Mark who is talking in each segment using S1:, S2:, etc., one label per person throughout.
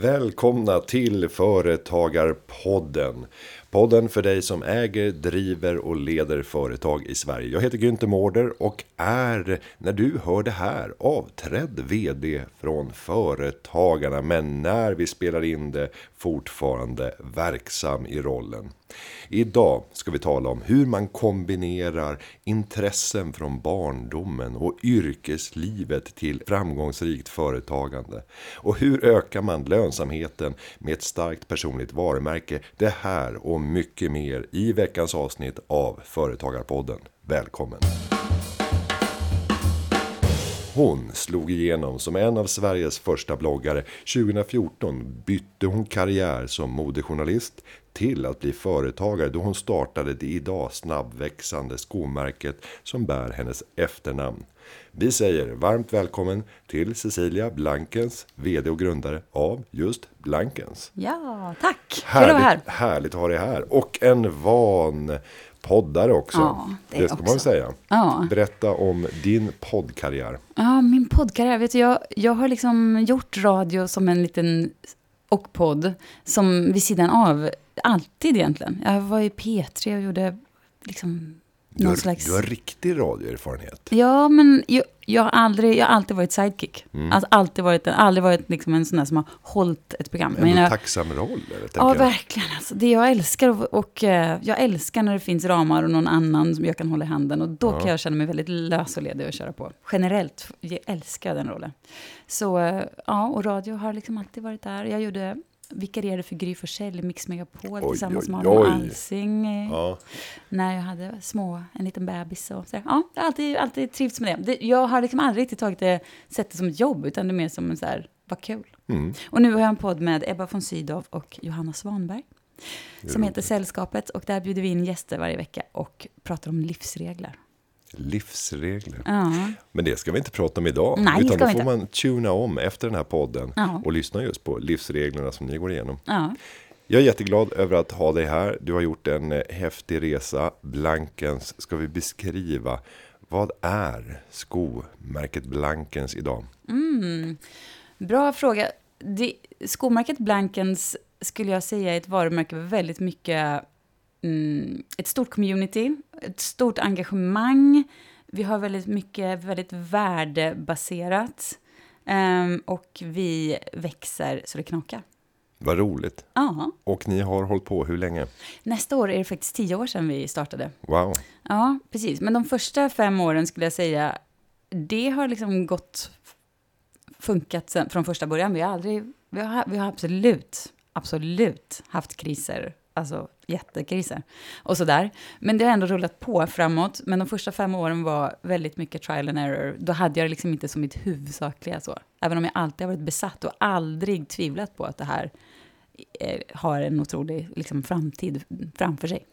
S1: Välkomna till Företagarpodden. Podden för dig som äger, driver och leder företag i Sverige. Jag heter Günther Mårder och är, när du hör det här, avträdd vd från Företagarna. Men när vi spelar in det fortfarande verksam i rollen. Idag ska vi tala om hur man kombinerar intressen från barndomen och yrkeslivet till framgångsrikt företagande. Och hur ökar man lönsamheten med ett starkt personligt varumärke? Det här och mycket mer i veckans avsnitt av Företagarpodden. Välkommen! Hon slog igenom som en av Sveriges första bloggare. 2014 bytte hon karriär som modejournalist till att bli företagare då hon startade det idag snabbväxande skomärket som bär hennes efternamn. Vi säger varmt välkommen till Cecilia Blankens, VD och grundare av just Blankens.
S2: Ja, tack!
S1: Härligt, här. härligt att ha dig här. Och en van poddare också.
S2: Ja,
S1: det, det ska
S2: också.
S1: man säga.
S2: Ja.
S1: Berätta om din poddkarriär.
S2: Ja, min poddkarriär. Vet du, jag, jag har liksom gjort radio som en liten och podd som vid sidan av. Alltid egentligen. Jag var i P3 och gjorde liksom
S1: Du har,
S2: slags...
S1: du har riktig radioerfarenhet.
S2: Ja, men jag, jag, har aldrig, jag har alltid varit sidekick.
S1: Mm.
S2: Alltså, alltid varit, en- aldrig varit liksom en sån där som har hållit ett program.
S1: Ändå
S2: jag,
S1: tacksam roll. Eller, tänker
S2: Ja,
S1: jag.
S2: verkligen. Alltså, det jag älskar och, och eh, jag älskar när det finns ramar och någon annan som jag kan hålla i handen. Och då
S1: Ja.
S2: kan jag känna mig väldigt lös och ledig att köra på. Generellt jag älskar jag den rollen. Så eh, ja, och radio har liksom alltid varit där. Jag gjorde vikarierade för Gry Forssell i Mix Megapol
S1: Oj,
S2: tillsammans
S1: oj,
S2: med. Alsing. eh,
S1: Ja,
S2: När jag hade små, en liten bebis och sådär. Ja, jag har alltid, alltid trivts med det. det. Jag har liksom aldrig riktigt tagit det, sett det som ett jobb, utan det är mer som en så här, vad kul.
S1: mm.
S2: Och nu har jag en podd med Ebba von Sydow och Johanna Svanberg. Som heter. Sällskapet och där bjuder vi in gäster varje vecka och pratar om livsregler.
S1: Livsregler.
S2: Ja,
S1: Men det ska vi inte prata om idag.
S2: Nej,
S1: utan då
S2: vi
S1: får man tuna om efter den här podden.
S2: Ja.
S1: Och lyssna just på livsreglerna som ni går igenom.
S2: ja.
S1: Jag är jätteglad över att ha dig här. Du har gjort en eh, häftig resa. Blankens. Ska vi beskriva. Vad är skomärket Blankens idag?
S2: Mm. Bra fråga. Det, skomärket Blankens skulle jag säga är ett varumärke väldigt mycket, mm, ett stort community, ett stort engagemang. Vi har väldigt mycket, väldigt värdebaserat. Ehm, och vi växer så det knakar.
S1: Vad roligt.
S2: Ja,
S1: Och ni har hållit på hur länge?
S2: nästa år är det faktiskt tio år sedan vi startade.
S1: Wow.
S2: Ja, precis. Men de första fem åren skulle jag säga, det har liksom gått, funkat sen, från första början. Vi har aldrig, vi har, vi har absolut, absolut haft kriser, alltså jättekriser och sådär. Men det har ändå rullat på framåt. Men de första fem åren var väldigt mycket trial and error. Då hade jag det liksom inte som mitt huvudsakliga så. Även om jag alltid har varit besatt och aldrig tvivlat på att det här eh, har en otrolig liksom, framtid framför sig.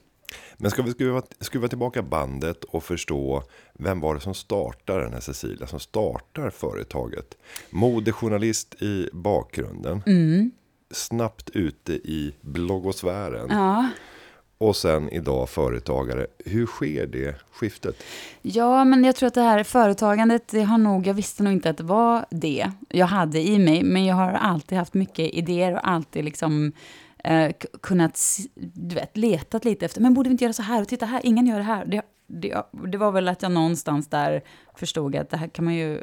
S1: Men ska vi skruva, skruva tillbaka bandet och förstå vem var det som startade den här Cecilia, som startar företaget? Modejournalist i bakgrunden,
S2: Mm.
S1: Snabbt ute i bloggosfären
S2: Ja.
S1: och sen idag företagare. Hur sker det skiftet?
S2: Ja, men jag tror att det här företagandet, det har nog, jag visste nog inte att det var det jag hade i mig, men jag har alltid haft mycket idéer och alltid liksom eh, kunnat, du vet, letat lite efter, men borde vi inte göra så här, och titta här, ingen gör det här. Det, det, det var väl att jag någonstans där förstod att det här kan man ju,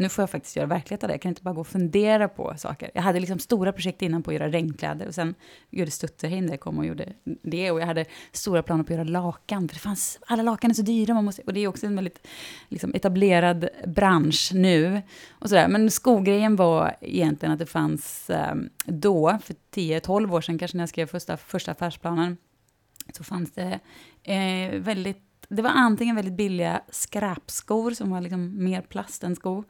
S2: nu får jag faktiskt göra verklighet av det, jag kan inte bara gå och fundera på saker. Jag hade liksom stora projekt innan på att göra regnkläder och sen gjorde Stutterhinder kom och gjorde det och jag hade stora planer på att göra lakan, för det fanns, alla lakan är så dyra, man måste, och det är också en väldigt liksom, etablerad bransch nu. Och sådär. Men skogrejen var egentligen att det fanns eh, då, för 10-12 år sedan kanske när jag skrev första, första affärsplanen, så fanns det eh, väldigt, det var antingen väldigt billiga skräpskor som var liksom mer plast än skor,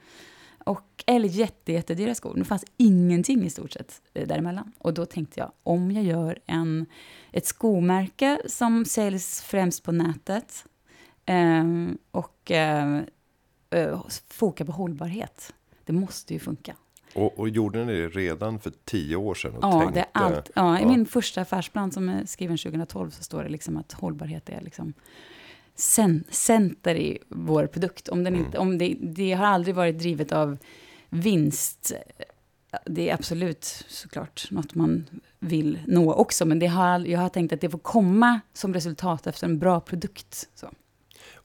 S2: och, eller jätte, jättedyra skor. Det fanns ingenting i stort sett eh, däremellan. Och då tänkte jag, om jag gör en, ett skomärke som säljs främst på nätet eh, och eh, eh, foka på hållbarhet. Det måste ju funka.
S1: Och, och gjorde ni det redan för tio år sedan? Och
S2: Ja,
S1: tänkte,
S2: det är allt. Ja, I
S1: ja.
S2: min första affärsplan som är skriven 2012 så står det liksom att hållbarhet är liksom center i vår produkt. Om den inte, om det, det har aldrig varit drivet av vinst det är absolut såklart något man vill nå också, men det har, jag har tänkt att det får komma som resultat efter en bra produkt. Så.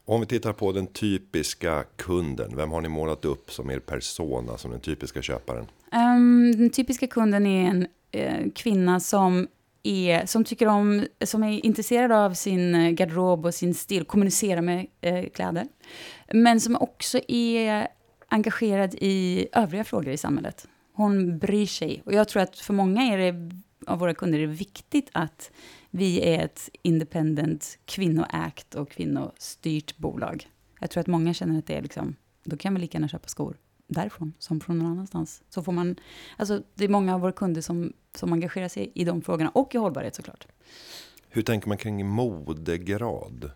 S1: Om vi tittar på den typiska kunden, vem har ni målat upp som er persona, som den typiska köparen?
S2: Um, den typiska kunden är en uh, kvinna som är, som tycker om, som är intresserad av sin eh, garderob och sin stil, kommunicera med eh, kläder. Men som också är engagerad i övriga frågor i samhället. Hon bryr sig. Och jag tror att för många är det, av våra kunder är det viktigt att vi är ett independent, kvinnoägt och kvinnostyrt bolag. Jag tror att många känner att det är liksom, då kan vi lika gärna köpa skor därifrån som från någon annanstans. Så får man, alltså det är många av våra kunder som, som engagerar sig i de frågorna och i hållbarhet såklart.
S1: Hur tänker man kring modegrad?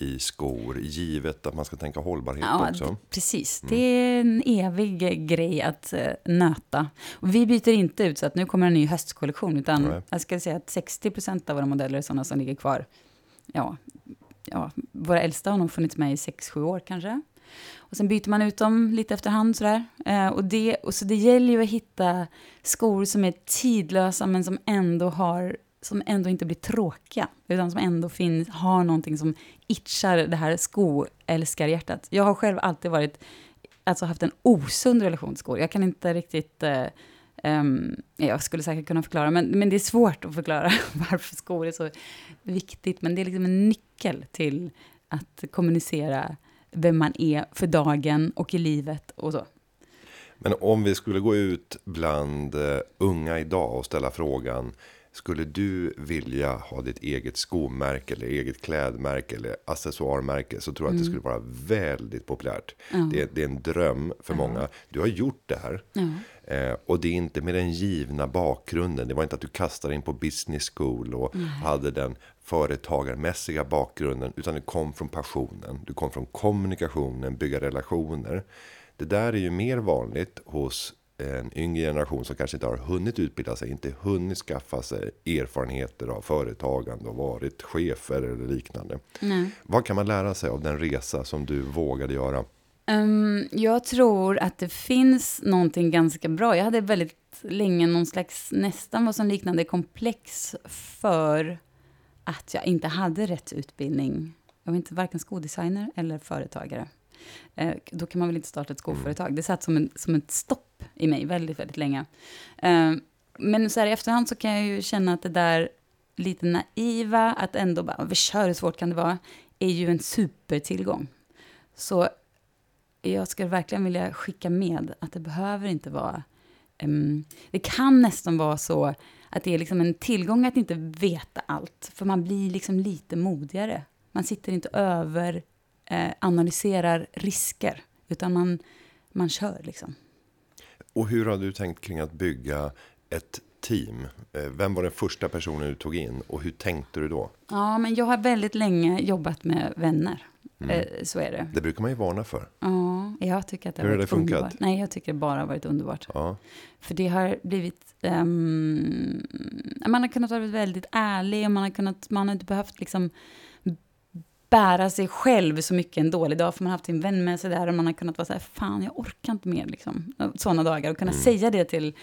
S1: i skor, givet att man ska tänka hållbarhet ja, också.
S2: Precis, mm. det är en evig grej att uh, nöta. Och vi byter inte ut så att nu kommer en ny höstkollektion, utan Nej. jag ska säga att 60 procent av våra modeller är sådana som ligger kvar. Ja, ja, våra äldsta har nog funnits med i 6-7 år kanske. Och sen byter man ut dem lite efterhand sådär. Eh, och, det, och så det gäller ju att hitta skor som är tidlösa men som ändå har som ändå inte blir tråkiga, utan som ändå finns, har någonting som itchar det här skoälskarhjärtat. Jag har själv alltid varit, alltså haft en osund relation till skor. Jag kan inte riktigt, eh, um, jag skulle säkert kunna förklara, men, men det är svårt att förklara varför skor är så viktigt. Men det är liksom en nyckel till att kommunicera vem man är för dagen och i livet och så.
S1: Men om vi skulle gå ut bland eh, unga idag och ställa frågan skulle du vilja ha ditt eget skomärke eller eget klädmärke eller accessoarmärke så tror jag mm. att det mm. skulle vara väldigt populärt. Mm. Det, är, det, är en dröm för mm. många. Du har gjort det här. Eh, och det är inte med den givna bakgrunden. Det var inte att du kastade in på business school och hade den företagarmässiga bakgrunden. Utan det kom från passionen. Du kom från kommunikationen, bygga relationer. Det där är ju mer vanligt hos en yngre generation som kanske inte har hunnit utbilda sig, inte hunnit skaffa sig erfarenheter av företagande och varit chefer eller liknande. Nej. Vad kan man lära sig av den resa som du vågade göra?
S2: Um, jag tror att det finns någonting ganska bra. Jag hade väldigt länge någon slags, nästan vad som liknande komplex för att jag inte hade rätt utbildning. Jag var inte varken skodesigner eller företagare. Eh, då kan man väl inte starta ett skoföretag. Det satt som, en, som ett stopp i mig väldigt, väldigt länge. Eh, men så här i efterhand så kan jag ju känna att det där lite naiva, att ändå bara, vi kör, hur svårt kan det vara, är ju en supertillgång. Så jag skulle verkligen vilja skicka med att det behöver inte vara... Um, det kan nästan vara så att det är liksom en tillgång att inte veta allt, för man blir liksom lite modigare. Man sitter inte över eh, analyserar risker, utan man, man kör liksom.
S1: Och hur har du tänkt kring att bygga ett team? Eh, vem var den första personen du tog in och hur tänkte du då?
S2: Ja, men jag har väldigt länge jobbat med vänner. Mm. Eh, så är det.
S1: Det brukar man ju varna för.
S2: Ja, jag tycker att det
S1: Hur
S2: har det funkat? underbart. Nej, jag tycker det bara har varit underbart. Ja. För det har blivit... Um, man har kunnat vara väldigt ärlig och man har, kunnat, man har inte behövt liksom bära sig själv så mycket en dålig dag, för man har haft sin vän med sig där och man har kunnat vara så här, fan jag orkar inte mer, liksom. Sådana dagar, och kunna mm. säga det till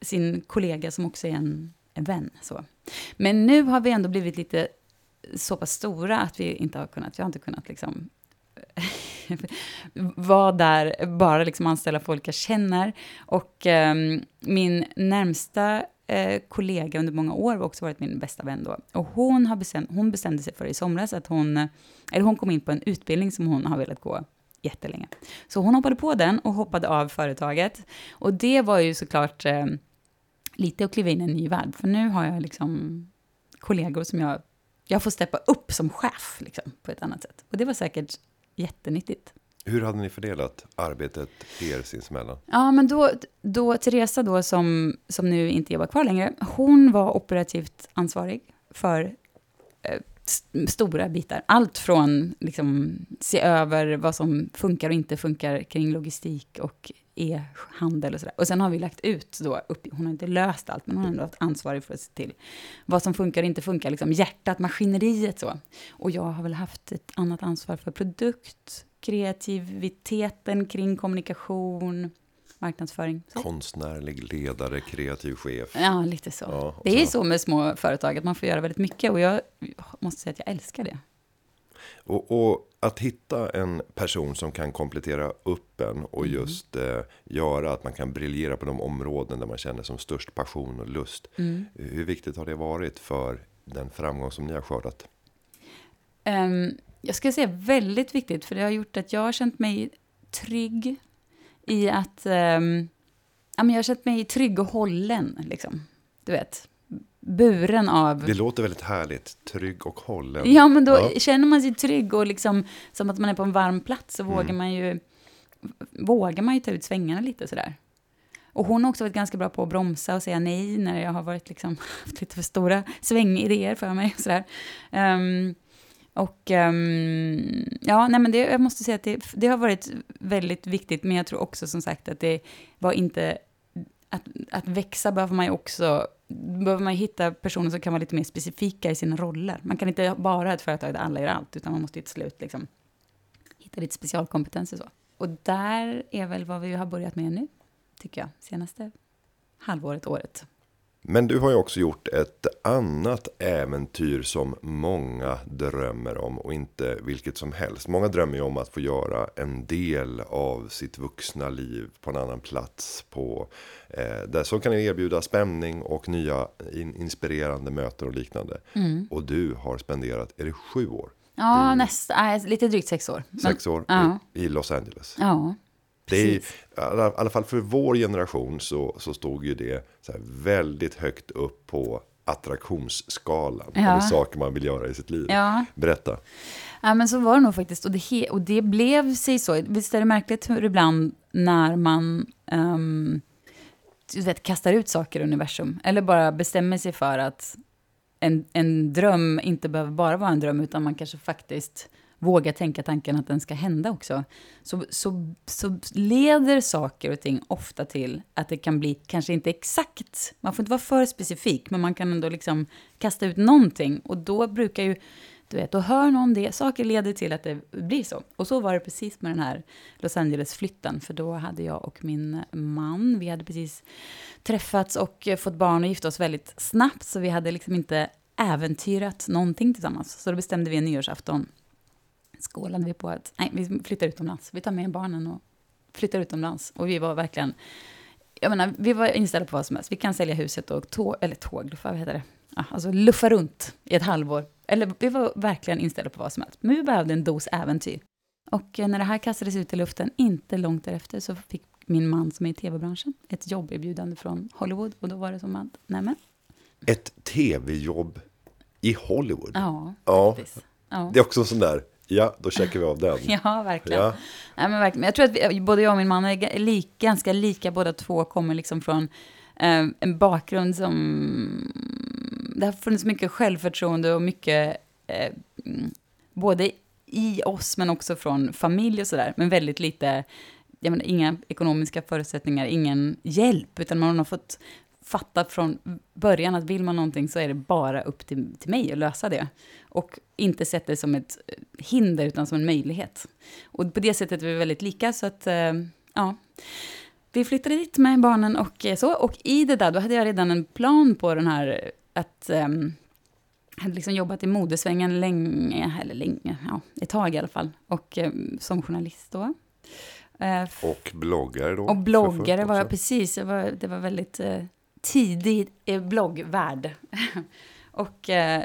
S2: sin kollega som också är en, en vän. Så. Men nu har vi ändå blivit lite så pass stora att vi inte har kunnat, jag har inte kunnat liksom vara där, bara liksom anställa folk jag känner. Och um, min närmsta eh, kollega under många år, och också varit min bästa vän då. Och hon, har bestäm, hon bestämde sig för i somras att hon, eh, eller hon kom in på en utbildning som hon har velat gå jättelänge. Så hon hoppade på den och hoppade av företaget. Och det var ju såklart eh, lite att kliva in i en ny värld, för nu har jag liksom kollegor som jag, jag får steppa upp som chef liksom, på ett annat sätt. Och det var säkert jättenyttigt.
S1: Hur hade ni fördelat arbetet er sinsemellan?
S2: Ja, men då, då Teresa då som, som nu inte jobbar kvar längre, hon var operativt ansvarig för eh, stora bitar. Allt från liksom se över vad som funkar och inte funkar kring logistik och e-handel och sådär. Och sen har vi lagt ut då, upp, hon har inte löst allt, men hon har ändå varit ansvarig för att se till vad som funkar och inte funkar, liksom hjärtat, maskineriet så. Och jag har väl haft ett annat ansvar för produkt, kreativiteten kring kommunikation, marknadsföring. Så.
S1: Konstnärlig ledare, kreativ chef.
S2: Ja, lite så.
S1: Ja,
S2: det är ju
S1: så.
S2: så med små företag, att man får göra väldigt mycket. Och jag måste säga att jag älskar det.
S1: Och, och att hitta en person som kan komplettera upp en och
S2: Mm.
S1: just eh, göra att man kan briljera på de områden där man känner som störst passion och lust.
S2: Mm.
S1: Hur viktigt har det varit för den framgång som ni har skördat?
S2: Ehm, jag ska säga väldigt viktigt, för det har gjort att jag har känt mig trygg i att... ja, men jag har känt mig trygg och hållen, liksom. Du vet, buren av...
S1: Det låter väldigt härligt, trygg och hållen.
S2: Ja, men då
S1: Ja.
S2: känner man sig trygg och liksom som att man är på en varm plats så vågar man ju vågar man ju ta ut svängarna lite sådär. Och hon har också varit ganska bra på att bromsa och säga nej när jag har varit liksom, haft lite för stora svängidéer för mig. Sådär. Ehm, och um, ja, nej men det, jag måste säga att det, det har varit väldigt viktigt, men jag tror också som sagt att det var inte... Att, att växa behöver man ju också... Behöver man hitta personer som kan vara lite mer specifika i sina roller. Man kan inte bara ha ett företag där alla gör allt, utan man måste ju till slut liksom hitta lite specialkompetenser så. Och där är väl vad vi har börjat med nu, tycker jag, senaste halvåret, året.
S1: Men du har ju också gjort ett annat äventyr som många drömmer om och inte vilket som helst. Många drömmer ju om att få göra en del av sitt vuxna liv på en annan plats på eh, där som kan erbjuda spänning och nya in, inspirerande möten och liknande. Och du har spenderat, är det sju år?
S2: Ja, nästa, nej, lite drygt sex år. Men-
S1: Sex år
S2: ja.
S1: i, i Los Angeles.
S2: Ja,
S1: Det är, i alla, fall för vår generation så, så stod ju det väldigt högt upp på attraktionsskalan.
S2: Ja.
S1: Över saker man vill göra i sitt liv.
S2: Ja.
S1: Berätta.
S2: Ja, men så var det nog faktiskt. Och det, och det blev sig så. Visst är det märkligt hur ibland när man ehm, du vet, kastar ut saker i universum, eller bara bestämmer sig för att en, en dröm inte behöver bara vara en dröm, utan man kanske faktiskt våga tänka tanken att den ska hända också. Så, så, så leder saker och ting ofta till att det kan bli, kanske inte exakt, man får inte vara för specifik, men man kan ändå liksom kasta ut någonting. Och då brukar ju, du vet, då hör någon det, saker leder till att det blir så. Och så var det precis med den här Los Angeles-flytten, för då hade jag och min man, vi hade precis träffats och fått barn och gift oss väldigt snabbt, så vi hade liksom inte äventyrat någonting tillsammans. Så då bestämde vi en nyårsafton, skålade vi på att nej, vi flyttar utomlands. Vi tar med barnen och flyttar utomlands. Och vi var verkligen, jag menar, vi var inställda på vad som helst. Vi kan sälja huset och tåg, eller tågluffa, vad heter det? Ja, alltså luffa runt i ett halvår. Eller vi var verkligen inställda på vad som helst. Men vi behövde en dos äventyr. Och eh, när det här kastades ut i luften, inte långt därefter, så fick min man som är i tv-branschen ett jobberbjudande från Hollywood. Och då var det som att, nämen,
S1: Ett tv-jobb i Hollywood.
S2: ja,
S1: Ja.
S2: faktiskt. Ja.
S1: Det är också en sån där, ja då checkar vi av den.
S2: Ja, verkligen.
S1: Ja.
S2: Nej, men verkligen. Jag tror att vi, både jag och min man är ga- lik, ganska lika, båda två kommer liksom från eh, en bakgrund som... Det har funnits mycket självförtroende och mycket, eh, mm, både i oss men också från familj och sådär, men väldigt lite, jag menar, inga ekonomiska förutsättningar, ingen hjälp, utan man har fått fatta från början att vill man någonting så är det bara upp till, till mig att lösa det. Och inte sett det som ett eh, hinder utan som en möjlighet. Och på det sättet är vi väldigt lika så att, eh, ja. Vi flyttade dit med barnen och eh, så. Och i det där, då hade jag redan en plan på den här, att ehm, jag hade liksom jobbat i modesvängen länge, eller länge, ja, ett tag i alla fall. Och eh, som journalist då. Eh,
S1: Och bloggare då.
S2: och bloggare var jag precis. Jag var, det var väldigt eh, tidig eh, bloggvärld. och eh,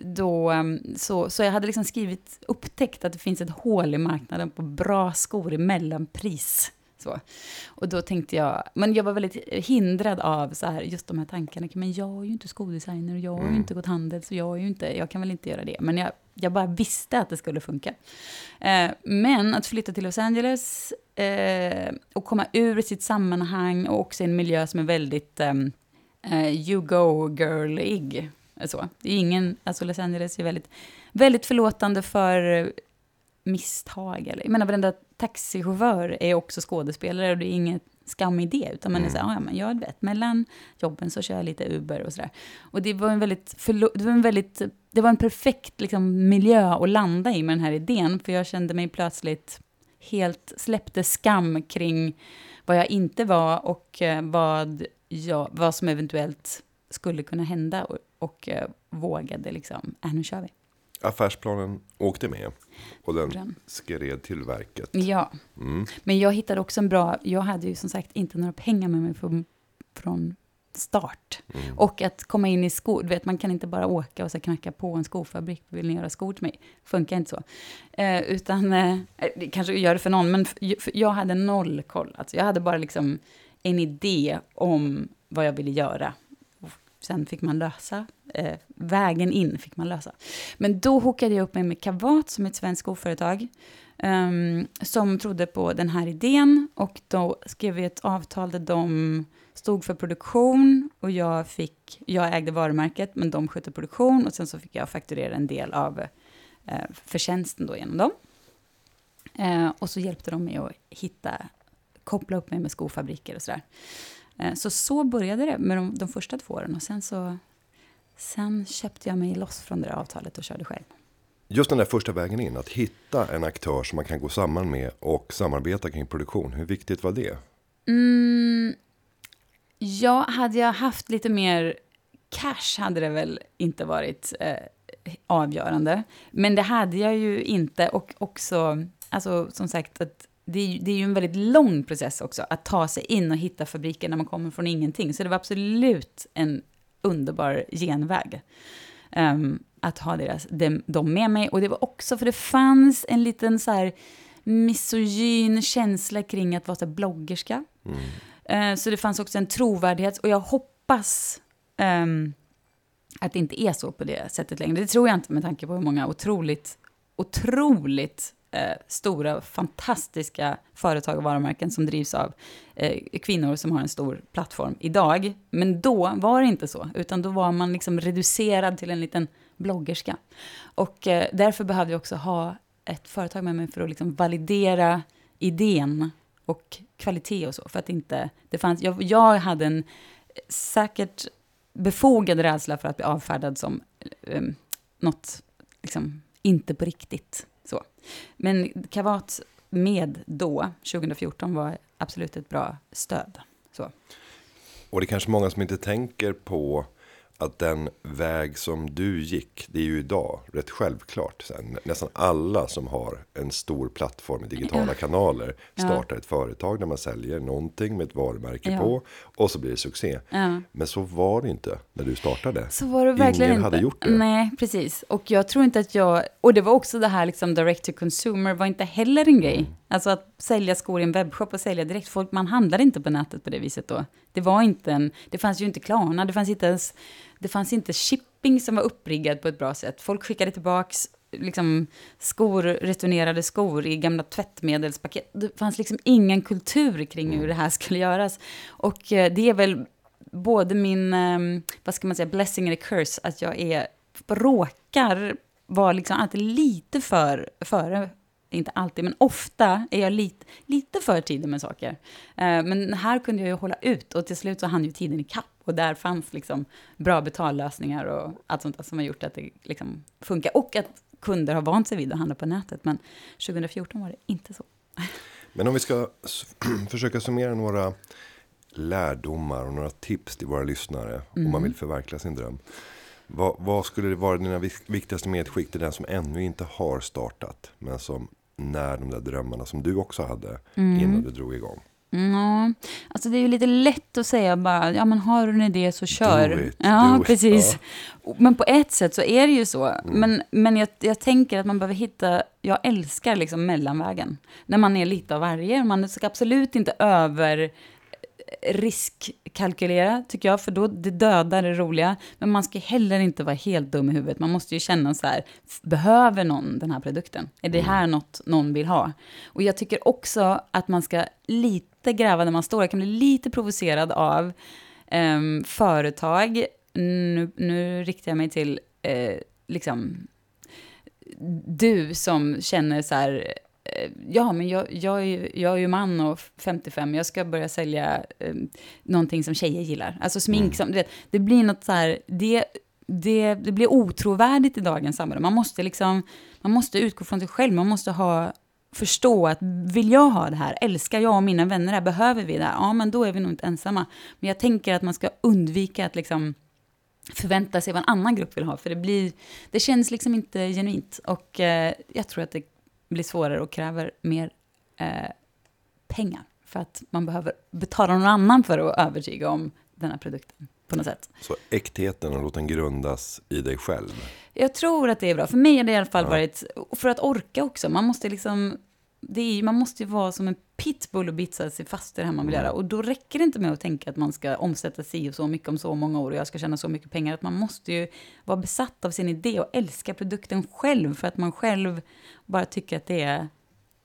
S2: då, eh, så, så jag hade liksom skrivit, upptäckt att det finns ett hål i marknaden på bra skor i mellanpris. Så. Och då tänkte jag, men jag var väldigt hindrad av så här, just de här tankarna. Men jag är ju inte skodesigner och jag har ju
S1: Mm.
S2: inte gått handel, så jag, är ju inte, jag kan väl inte göra det. Men jag, jag bara visste att det skulle funka. Eh, men att flytta till Los Angeles eh, och komma ur sitt sammanhang och också i en miljö som är väldigt ehm, eh, you go girlig. Så. Det är ingen, alltså Los Angeles är väldigt, väldigt förlåtande för misstag. Eller, jag menar, varenda taxichaufför är också skådespelare och det är inget skam i det, utan man är så här, "Ja, men jag vet, mellan jobben så kör jag lite Uber och sådär. Och det var en väldigt, det var en väldigt, det var en perfekt liksom, miljö att landa i med den här idén, för jag kände mig plötsligt helt släppte skam kring vad jag inte var och eh, vad, jag, vad som eventuellt skulle kunna hända och, och eh, vågade liksom, äh, nu kör vi.
S1: Affärsplanen åkte med och den skred till verket.
S2: Ja,
S1: Mm.
S2: men jag hittade också en bra, jag hade ju som sagt inte några pengar med mig från, från start.
S1: Mm.
S2: Och att komma in i skor, du vet man kan inte bara åka och så knacka på en skofabrik, vill ni göra skor till mig? Funkar inte så. Eh, utan, eh, det kanske gör det för någon, men jag hade noll koll. Alltså jag hade bara liksom en idé om vad jag ville göra. Sen fick man lösa, eh, vägen in fick man lösa. Men då hookade jag upp mig med Kavat som är ett svenskt skoföretag. ehm, som trodde på den här idén och då skrev vi ett avtal där de stod för produktion och jag, fick, jag ägde varumärket men de skötte produktion och sen så fick jag fakturera en del av eh, förtjänsten då genom dem. Eh, och så hjälpte de mig att hitta, koppla upp mig med skofabriker och sådär. Eh, så så började det med de, de första två åren och sen så sen köpte jag mig loss från det där avtalet och körde själv.
S1: Just den där första vägen in, att hitta en aktör som man kan gå samman med och samarbeta kring produktion. Hur viktigt var det?
S2: Mm, ja, hade jag haft lite mer cash hade det väl inte varit eh, avgörande. Men det hade jag ju inte och också, alltså som sagt, att det, är, ju- det är ju en väldigt lång process också att ta sig in och hitta fabriker när man kommer från ingenting. Så det var absolut en underbar genväg. ehm, att ha deras, dem, dem med mig. Och det var också för det fanns en liten så här misogyn känsla kring att vara så bloggerska.
S1: Mm.
S2: Eh, Så det fanns också en trovärdighet och jag hoppas ehm, att det inte är så på det sättet längre. Det tror jag inte med tanke på hur många otroligt, otroligt eh, stora, fantastiska företag och varumärken som drivs av eh, kvinnor som har en stor plattform idag. Men då var det inte så, utan då var man liksom reducerad till en liten bloggerska. Och eh, därför behövde jag också ha ett företag med mig för att liksom validera idén och kvalitet och så. För att inte, det fanns, jag, jag hade en eh, säkert befogad rädsla för att bli avfärdad som eh, eh något, liksom, inte på riktigt. Men Kavat med då, 2014, var absolut ett bra stöd. Så.
S1: Och det är kanske många som inte tänker på att den väg som du gick, det är ju idag rätt självklart. Nä- nästan alla som har en stor plattform i digitala
S2: Ja.
S1: kanaler
S2: Ja.
S1: startar ett företag där man säljer någonting med ett varumärke
S2: Ja.
S1: på och så blir det succé.
S2: Ja.
S1: Men så var det inte när du startade.
S2: Så var det verkligen
S1: Ingen
S2: inte.
S1: hade gjort det.
S2: Nej, precis. Och jag tror inte att jag... Och det var också det här liksom direct to consumer var inte heller en grej. Alltså att sälja skor i en webbshop och sälja direkt. Folk, man handlade inte på nätet på det viset då. Det var inte en... Det fanns ju inte Klarna, det fanns inte ens... Det fanns inte shipping som var uppriggad på ett bra sätt. Folk skickade tillbaks liksom skor, returnerade skor i gamla tvättmedelspaket. Det fanns liksom ingen kultur kring hur det här skulle göras. Och eh, det är väl både min, eh, vad ska man säga, blessing eller curse, att jag är, råkar vara liksom alltid lite för, före, inte alltid, men ofta är jag lite, lite för tidig med saker. Eh, men här kunde jag ju hålla ut och till slut så hann ju tiden i kapp och där fanns liksom bra betallösningar och allt sånt som har gjort att det liksom funkar. Och att kunder har vant sig vid att handla på nätet, men 2014 var det inte så.
S1: Men om vi ska försöka summera några lärdomar och några tips till våra lyssnare om
S2: Mm.
S1: man vill förverkliga sin dröm. Vad, vad skulle det vara dina vik- viktigaste medskick till den som ännu inte har startat men som när de där drömmarna som du också hade
S2: Mm.
S1: innan du drog igång?
S2: Ja, alltså det är ju lite lätt att säga bara, ja men har du en idé så kör.
S1: Do it,
S2: ja,
S1: do it,
S2: precis. Men på ett sätt så är det ju så.
S1: Mm.
S2: Men, men jag, jag tänker att man behöver hitta, jag älskar liksom mellanvägen. När man är lite av varje. Man ska absolut inte över riskkalkylera, tycker jag, för då det dödar det roliga. Men man ska heller inte vara helt dum i huvudet. Man måste ju känna så här, behöver någon den här produkten? Är det här något någon vill ha? Och jag tycker också att man ska lite gräva där man står. Jag kan bli lite provocerad av ehm, företag. Nu, nu riktar jag mig till eh, liksom du som känner så här, eh, ja men jag, jag, är, jag är ju man och 55, jag ska börja sälja eh, någonting som tjejer gillar. Alltså smink, som, du vet, det blir något så här, det, det, det blir otrovärdigt i dagens samhälle. Man måste liksom, man måste utgå från sig själv, man måste ha förstå att vill jag ha det här, älskar jag och mina vänner det här, behöver vi det här, ja men då är vi nog inte ensamma. Men jag tänker att man ska undvika att liksom förvänta sig vad en annan grupp vill ha, för det, blir, det känns liksom inte genuint. Och eh, jag tror att det blir svårare och kräver mer eh, pengar, för att man behöver betala någon annan för att övertyga om den här produkten på något sätt.
S1: Så äktheten och låt den grundas i dig själv.
S2: Jag tror att det är bra. För mig har det i alla fall ja. varit, för att orka också, man måste liksom, det är, man måste ju vara som en pitbull och bitsa sig fast i det här man vill mm. göra. Och då räcker det inte med att tänka att man ska omsätta sig och så mycket om så många år och jag ska tjäna så mycket pengar. Att man måste ju vara besatt av sin idé och älska produkten själv för att man själv bara tycker att det är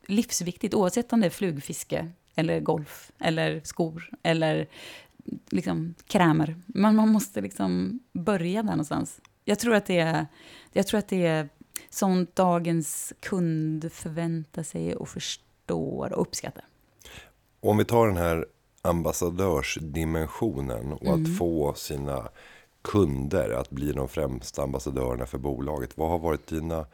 S2: livsviktigt, oavsett om det är flugfiske eller golf eller skor eller liksom krämer. Men man måste liksom börja där någonstans. Jag tror att det är, jag tror att det är sånt dagens kund förväntar sig och förstår och uppskattar.
S1: Om vi tar den här ambassadörsdimensionen och mm. att få sina kunder att bli de främsta ambassadörerna för bolaget. Vad har varit dina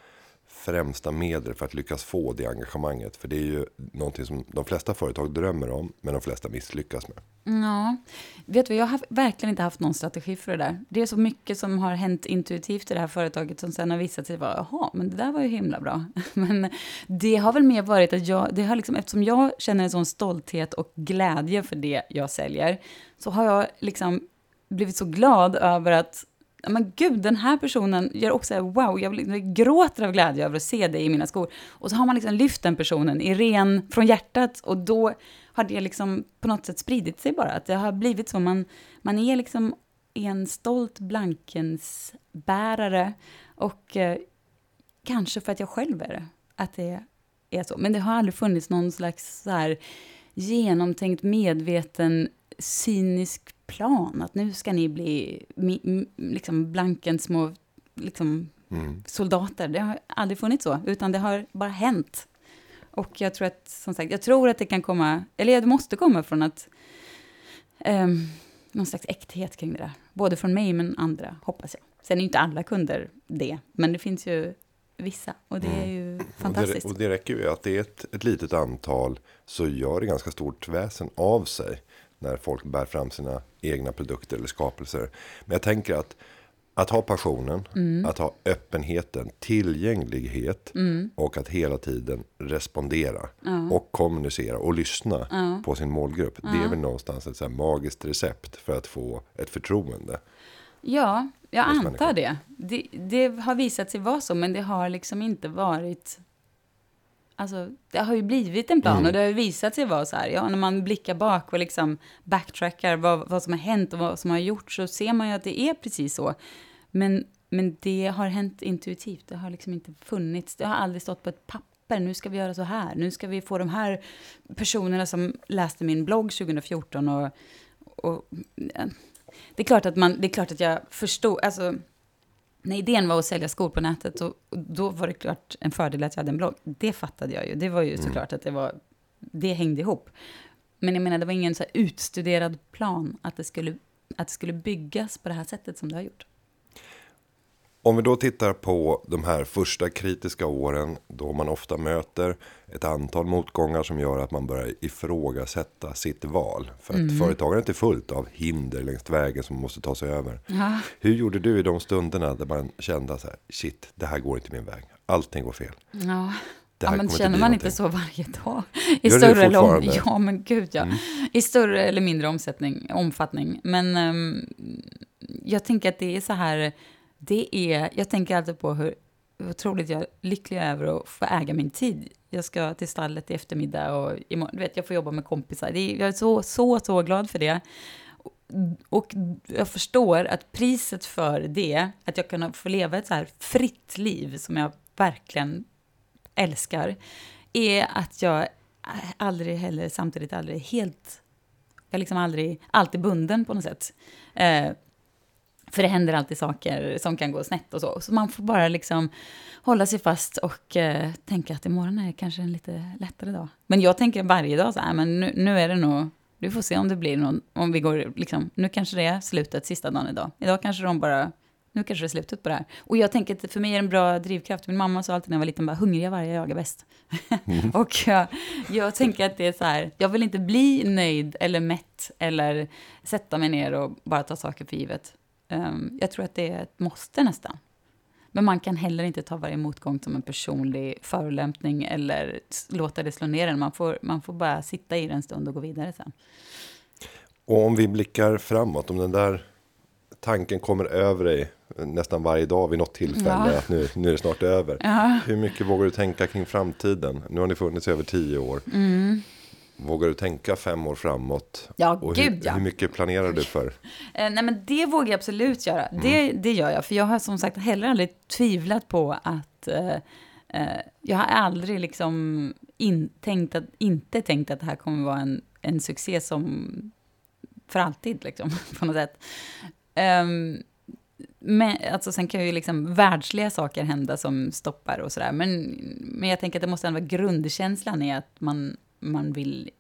S1: främsta medel för att lyckas få det engagemanget? För det är ju någonting som de flesta företag drömmer om, men de flesta misslyckas med.
S2: Ja, vet du, jag har verkligen inte haft någon strategi för det där. Det är så mycket som har hänt intuitivt i det här företaget som sen har visat sig vara, jaha, men det där var ju himla bra. Men det har väl mer varit att jag, det har liksom, eftersom jag känner en sån stolthet och glädje för det jag säljer, så har jag liksom blivit så glad över att men gud, den här personen gör också wow, jag gråter av glädje över att se dig i mina skor. Och så har man liksom lyft den personen i ren, från hjärtat och då har det liksom på något sätt spridit sig bara. Att det har blivit så, man, man är liksom en stolt blankensbärare och eh, kanske för att jag själv är det, att det är så. Men det har aldrig funnits någon slags så här genomtänkt, medveten, cynisk plan. Att nu ska ni bli liksom blankens små liksom, mm. soldater. Det har aldrig funnits så, utan det har bara hänt. Och jag tror att, som sagt, jag tror att det kan komma, eller det måste komma från att um, någon slags äkthet kring det där. Både från mig men andra, hoppas jag. Sen är inte alla kunder det, men det finns ju vissa och det är mm. ju fantastiskt.
S1: Och det, och det räcker ju att det är ett, ett litet antal så gör det ganska stort väsen av sig när folk bär fram sina egna produkter eller skapelser. Men jag tänker att att ha passionen, mm. att ha öppenheten, tillgänglighet mm. och att hela tiden respondera ja. och kommunicera och lyssna ja. på sin målgrupp. Ja. Det är väl någonstans ett så magiskt recept för att få ett förtroende.
S2: Ja, jag antar det. det. Det har visat sig vara så, men det har liksom inte varit Alltså, det har ju blivit en plan mm. och det har ju visat sig vara så här. Ja, när man blickar bak och liksom backtrackar vad, vad som har hänt och vad som har gjorts så ser man ju att det är precis så. Men, men det har hänt intuitivt. Det har liksom inte funnits. Det har aldrig stått på ett papper. Nu ska vi göra så här. Nu ska vi få de här personerna som läste min blogg 2014 och, och det är klart att man, det är klart att jag förstod, alltså när idén var att sälja skor på nätet, och, då var det klart en fördel att jag hade en blogg. Det fattade jag ju. Det var ju mm. såklart att det var, det hängde ihop. Men jag menar, det var ingen så utstuderad plan att det, skulle, att det skulle byggas på det här sättet som det har gjort.
S1: Om vi då tittar på de här första kritiska åren då man ofta möter ett antal motgångar som gör att man börjar ifrågasätta sitt val. För att mm. företagandet är fullt av hinder längs vägen som man måste ta sig över. Ja. Hur gjorde du i de stunderna där man kände så här, shit, det här går inte min väg. Allting går fel.
S2: Ja. Ja, men känner man inte så varje dag? I Gör större eller om, Ja, men gud ja. Mm. I större eller mindre omsättning, omfattning. Men um, jag tänker att det är så här det är, jag tänker alltid på hur otroligt jag är lycklig över att få äga min tid. Jag ska till stallet i eftermiddag och imorgon, du vet, jag får jobba med kompisar. Det är, jag är så, så, så glad för det. Och jag förstår att priset för det, att jag kan få leva ett så här fritt liv som jag verkligen älskar, är att jag aldrig heller, samtidigt aldrig helt, jag är liksom aldrig, alltid bunden på något sätt. Eh, för det händer alltid saker som kan gå snett och så. Så man får bara liksom hålla sig fast och eh, tänka att imorgon är kanske en lite lättare dag. Men jag tänker varje dag så här, men nu, nu är det nog, du får se om det blir någon, om vi går liksom, nu kanske det är slutet, sista dagen idag. Idag kanske de bara, nu kanske det är slutet på det här. Och jag tänker att för mig är det en bra drivkraft. Min mamma sa alltid när jag var liten, bara hungriga vargar jagar bäst. Mm. och jag, jag tänker att det är så här, jag vill inte bli nöjd eller mätt eller sätta mig ner och bara ta saker för givet. Um, jag tror att det är ett måste nästan. Men man kan heller inte ta varje motgång som en personlig förolämpning eller låta det slå ner en. Man får, man får bara sitta i det en stund och gå vidare sen.
S1: Och om vi blickar framåt, om den där tanken kommer över dig nästan varje dag vid något tillfälle ja. att nu, nu är det snart över. Ja. Hur mycket vågar du tänka kring framtiden? Nu har ni funnits i över tio år. Mm. Vågar du tänka fem år framåt?
S2: Ja,
S1: och
S2: gud
S1: hur,
S2: ja.
S1: Hur mycket planerar du för?
S2: Eh, nej, men det vågar jag absolut göra. Mm. Det, det gör jag, för jag har som sagt heller aldrig tvivlat på att eh, eh, jag har aldrig liksom in, tänkt att, inte tänkt att det här kommer vara en, en succé som för alltid, liksom, på något sätt. Um, men, alltså, sen kan ju liksom världsliga saker hända som stoppar och sådär. Men, men jag tänker att det måste ändå vara grundkänslan i att man, man vill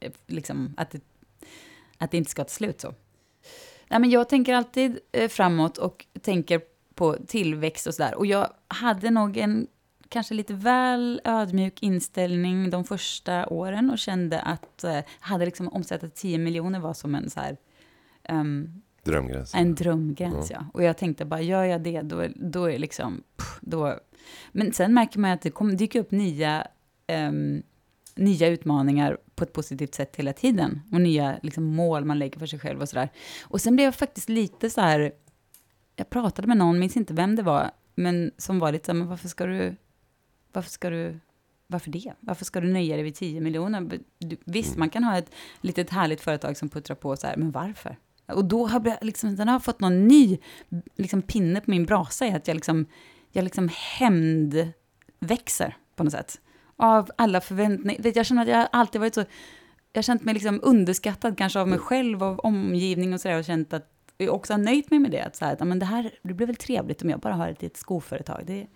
S2: eh, liksom, att, det, att det inte ska ta slut så. Nej, men jag tänker alltid eh, framåt och tänker på tillväxt och sådär. Och jag hade nog en kanske lite väl ödmjuk inställning de första åren och kände att eh, hade liksom omsätta 10 miljoner var som en så här... Um,
S1: drömgräns.
S2: En drömgräns, ja. ja. Och jag tänkte bara, gör jag det, då, då är liksom... Då... Men sen märker man att det kommer dyka upp nya, um, nya utmaningar på ett positivt sätt hela tiden. Och nya liksom, mål man lägger för sig själv och sådär. Och sen blev jag faktiskt lite så här... Jag pratade med någon, minns inte vem det var, men som var lite så här, men varför ska du varför ska du... Varför det? Varför ska du nöja dig vid 10 miljoner? Du, visst, mm. man kan ha ett litet härligt företag som puttrar på så här, men varför? Och då har jag liksom, den har fått någon ny liksom, pinne på min brasa i att jag liksom, jag liksom hämndväxer på något sätt. Av alla förväntningar. Jag känner att jag alltid varit så... Jag har känt mig liksom underskattad kanske av mig själv, av omgivning och sådär. Och känt att jag också har nöjt mig med det. Att så här, att, men det här det blir väl trevligt om jag bara har ett litet skoföretag. Det,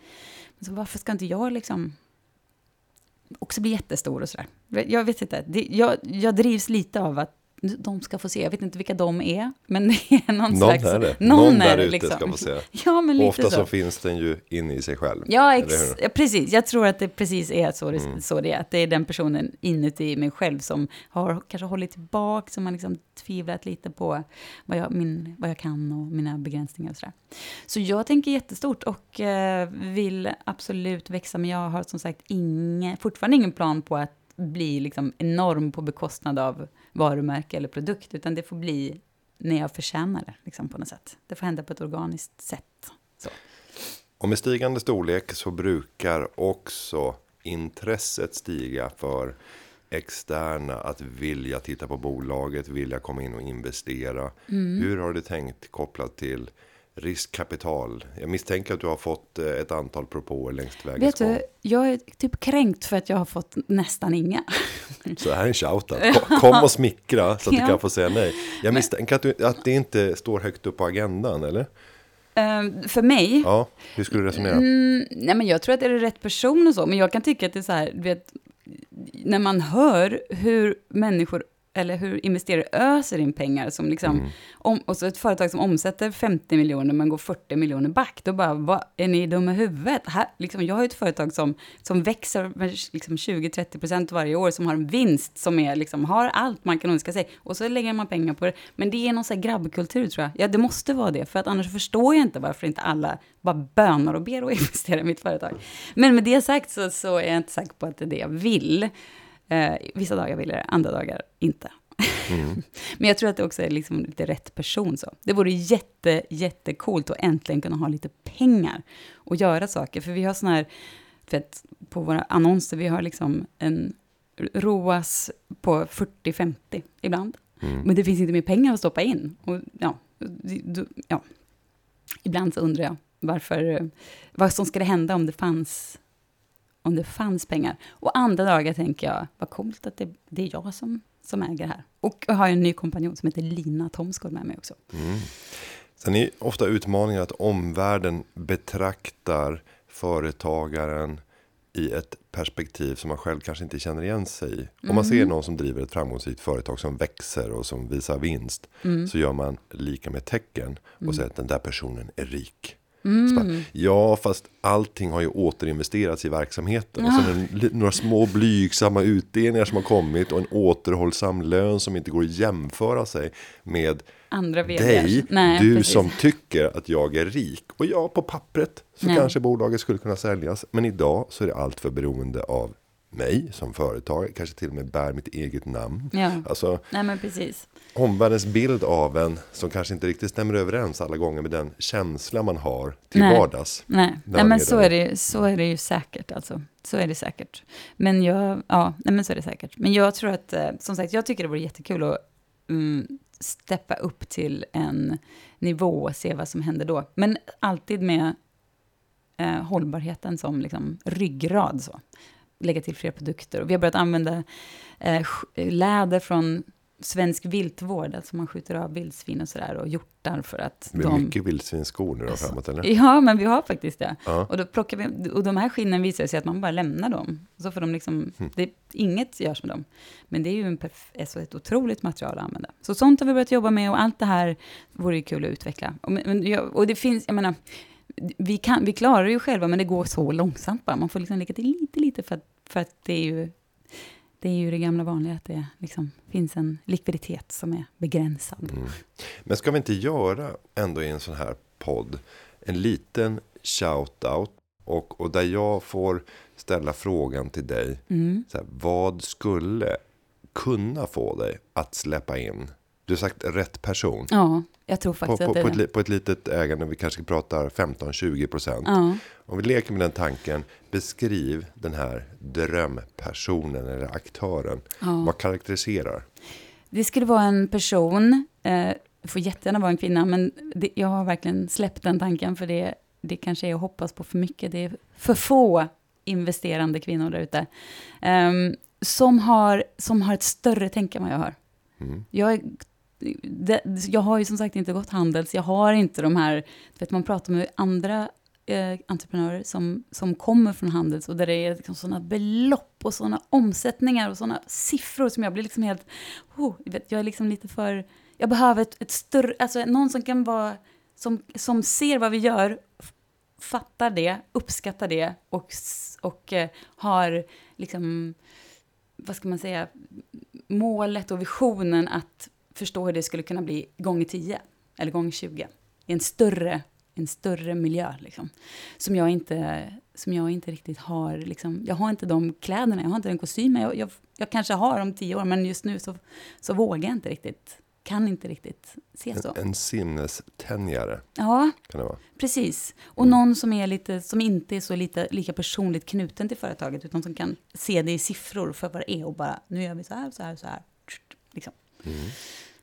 S2: så varför ska inte jag liksom också bli jättestor och sådär? Jag vet inte. Det, jag, jag drivs lite av att de ska få se. Jag vet inte vilka de är, men det är någon, någon slags...
S1: Är det. Någon, någon där ute liksom. ska få se.
S2: Ja, men lite
S1: ofta så. så. finns den ju inne i sig själv.
S2: Ja, ex, ja, precis. Jag tror att det precis är så det, mm. så det är. Att det är den personen inuti mig själv som har kanske hållit tillbaka, som har liksom tvivlat lite på vad jag, min, vad jag kan och mina begränsningar och sådär. Så jag tänker jättestort och eh, vill absolut växa, men jag har som sagt inge, fortfarande ingen plan på att bli liksom enorm på bekostnad av varumärke eller produkt, utan det får bli när jag förtjänar det, liksom, på något sätt. Det får hända på ett organiskt sätt. Så.
S1: Och med stigande storlek så brukar också intresset stiga för externa att vilja titta på bolaget, vilja komma in och investera. Mm. Hur har du tänkt kopplat till riskkapital. Jag misstänker att du har fått eh, ett antal propåer längs vägen.
S2: Vet du, jag är typ kränkt för att jag har fått nästan inga.
S1: Så här är en shoutout. Kom och smickra så att ja. du kan få säga nej. Jag misstänker att, du, att det inte står högt upp på agendan, eller?
S2: Uh, för mig?
S1: Ja, hur skulle du resonera?
S2: Mm, nej, men jag tror att det är rätt person och så, men jag kan tycka att det är så här, du vet, när man hör hur människor eller hur investerare öser in pengar som liksom, mm. om, och så ett företag som omsätter 50 miljoner men går 40 miljoner back, då bara, vad, är ni dumma i huvudet? Här, liksom, jag har ett företag som, som växer med liksom 20-30 procent varje år, som har en vinst, som är, liksom, har allt man kan önska sig, och så lägger man pengar på det. Men det är någon sån här grabbkultur tror jag. Ja, det måste vara det, för att annars förstår jag inte varför inte alla bara bönar och ber att investera i mitt företag. Men med det sagt så, så är jag inte säker på att det är det jag vill. Eh, vissa dagar vill jag det, andra dagar inte. Mm. Men jag tror att det också är liksom lite rätt person. så. Det vore jätte, jättekult att äntligen kunna ha lite pengar och göra saker. För vi har sådana här, för att på våra annonser, vi har liksom en ROAS på 40-50 ibland. Mm. Men det finns inte mer pengar att stoppa in. Och, ja, du, ja. Ibland så undrar jag varför, vad som skulle hända om det fanns om det fanns pengar. Och andra dagar tänker jag, vad coolt att det, det är jag som, som äger här. Och jag har en ny kompanjon som heter Lina Thomsgård med mig också. Mm.
S1: Sen är ofta utmaningen att omvärlden betraktar företagaren i ett perspektiv som man själv kanske inte känner igen sig i. Om man ser någon som driver ett framgångsrikt företag som växer och som visar vinst. Så gör man lika med tecken och säger att den där personen är rik. Så bara, ja, fast allting har ju återinvesterats i verksamheten. Och sen li- några små blygsamma utdelningar som har kommit och en återhållsam lön som inte går att jämföra sig med
S2: Andra VDs.
S1: dig,
S2: Nej,
S1: du
S2: precis.
S1: som tycker att jag är rik. Och ja, på pappret så
S2: Nej.
S1: kanske bolaget skulle kunna säljas. Men idag så är det allt för beroende av mig som företag. Kanske till och med bär mitt eget namn.
S2: Ja.
S1: Alltså
S2: Nej, men precis.
S1: omvärldens bild av en som kanske inte riktigt stämmer överens alla gånger med den känsla man har till
S2: Nej.
S1: vardags.
S2: Nej, nej men så är, det, ju- så är det ju säkert. Alltså. Så är det säkert. Men jag, ja, nej men så är det säkert. Men jag tror att, eh, som sagt, jag tycker det vore jättekul att mm, steppa upp till en nivå och se vad som händer då. Men alltid med eh, hållbarheten som liksom ryggrad. Så. Lägga till fler produkter. Och vi har börjat använda eh, läder från svensk viltvård. Alltså man skjuter av vildsvin och sådär och hjortar för att
S1: Det blir
S2: de...
S1: mycket vildsvinsskor nu då framåt eller?
S2: Ja, men vi har faktiskt det.
S1: Ja.
S2: Och, då plockar vi, och de här skinnen visar sig att man bara lämnar dem. Så får de liksom,
S1: Hm.
S2: det, inget görs med dem. Men det är ju en alltså ett otroligt material att använda. Så sånt har vi börjat jobba med och allt det här vore ju kul att utveckla. Och, men, och det finns, jag menar, vi, kan, vi klarar det ju själva, men det går så långsamt bara. Man får liksom lägga till lite, lite för att, för att det är ju det är ju det gamla vanliga, att det liksom finns en likviditet som är begränsad.
S1: Mm. Men ska vi inte göra ändå i en sån här podd en liten shout-out och, och där jag får ställa frågan till dig.
S2: Mm.
S1: Så här, vad skulle kunna få dig att släppa in? Du har sagt rätt person.
S2: Ja, jag tror
S1: På,
S2: faktiskt
S1: på,
S2: att det
S1: på,
S2: är
S1: ett,
S2: det.
S1: li- på ett litet ägande, vi kanske pratar 15-20 procent.
S2: Ja.
S1: Om vi leker med den tanken, beskriv den här drömpersonen eller aktören.
S2: Ja.
S1: Vad karaktäriserar?
S2: Det skulle vara en person, eh, får jättegärna vara en kvinna, men det, jag har verkligen släppt den tanken, för det, det kanske är att hoppas på för mycket. Det är för få investerande kvinnor där ute. Ehm, som, har, som har ett större tänk än vad jag har.
S1: Mm.
S2: Jag, är, det, jag har ju som sagt inte gått handels, jag har inte de här, du vet man pratar med andra eh, entreprenörer som, som kommer från handels och där det är liksom sådana belopp och sådana omsättningar och sådana siffror som jag blir liksom helt, oh, jag vet, jag är liksom lite för, jag behöver ett, ett större, alltså någon som kan vara, som, som ser vad vi gör, fattar det, uppskattar det och, och eh, har liksom, vad ska man säga, målet och visionen att förstå hur det skulle kunna bli gånger 10 eller gånger 20 i en större, en större miljö. Liksom. Som, jag inte, som jag inte riktigt har. Liksom, jag har inte de kläderna, jag har inte den kostymen. Jag, jag, jag kanske har om tio år, men just nu så, så vågar jag inte riktigt. Kan inte riktigt se så.
S1: En, en sinnestänjare
S2: Ja,
S1: kan det vara.
S2: precis. Och någon som, är lite, som inte är så lite, lika personligt knuten till företaget, utan som kan se det i siffror för vad det är och bara, nu gör vi så här, så här, så här. Liksom.
S1: Mm.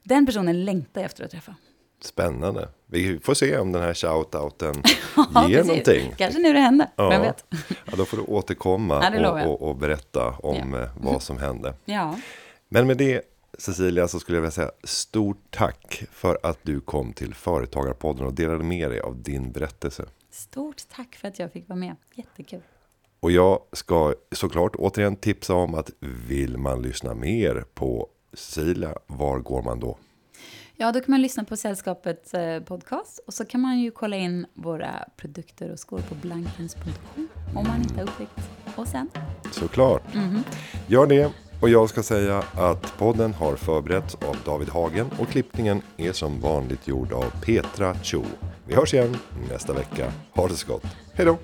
S2: Den personen längtar jag efter att träffa.
S1: Spännande. Vi får se om den här shoutouten
S2: Ja,
S1: ger
S2: precis.
S1: någonting.
S2: Kanske nu det händer,
S1: Ja.
S2: vem vet?
S1: Ja, då får du återkomma
S2: Ja,
S1: och, och, och berätta om eh, vad som hände.
S2: Ja,
S1: Men med det Cecilia så skulle jag vilja säga stort tack för att du kom till Företagarpodden och delade med dig av din berättelse.
S2: stort tack för att jag fick vara med. Jättekul.
S1: Och jag ska såklart återigen tipsa om att vill man lyssna mer på Cecilia, var går man då?
S2: Ja, då kan man lyssna på Sällskapets eh, podcast och så kan man ju kolla in våra produkter och skor på blankens.com om man inte har upptäckt oss än.
S1: Såklart.
S2: Mhm.
S1: Gör det. Och jag ska säga att podden har förberetts av David Hagen och klippningen är som vanligt gjord av Petra Cho. Vi hörs igen nästa vecka. Ha det så gott. Hej då!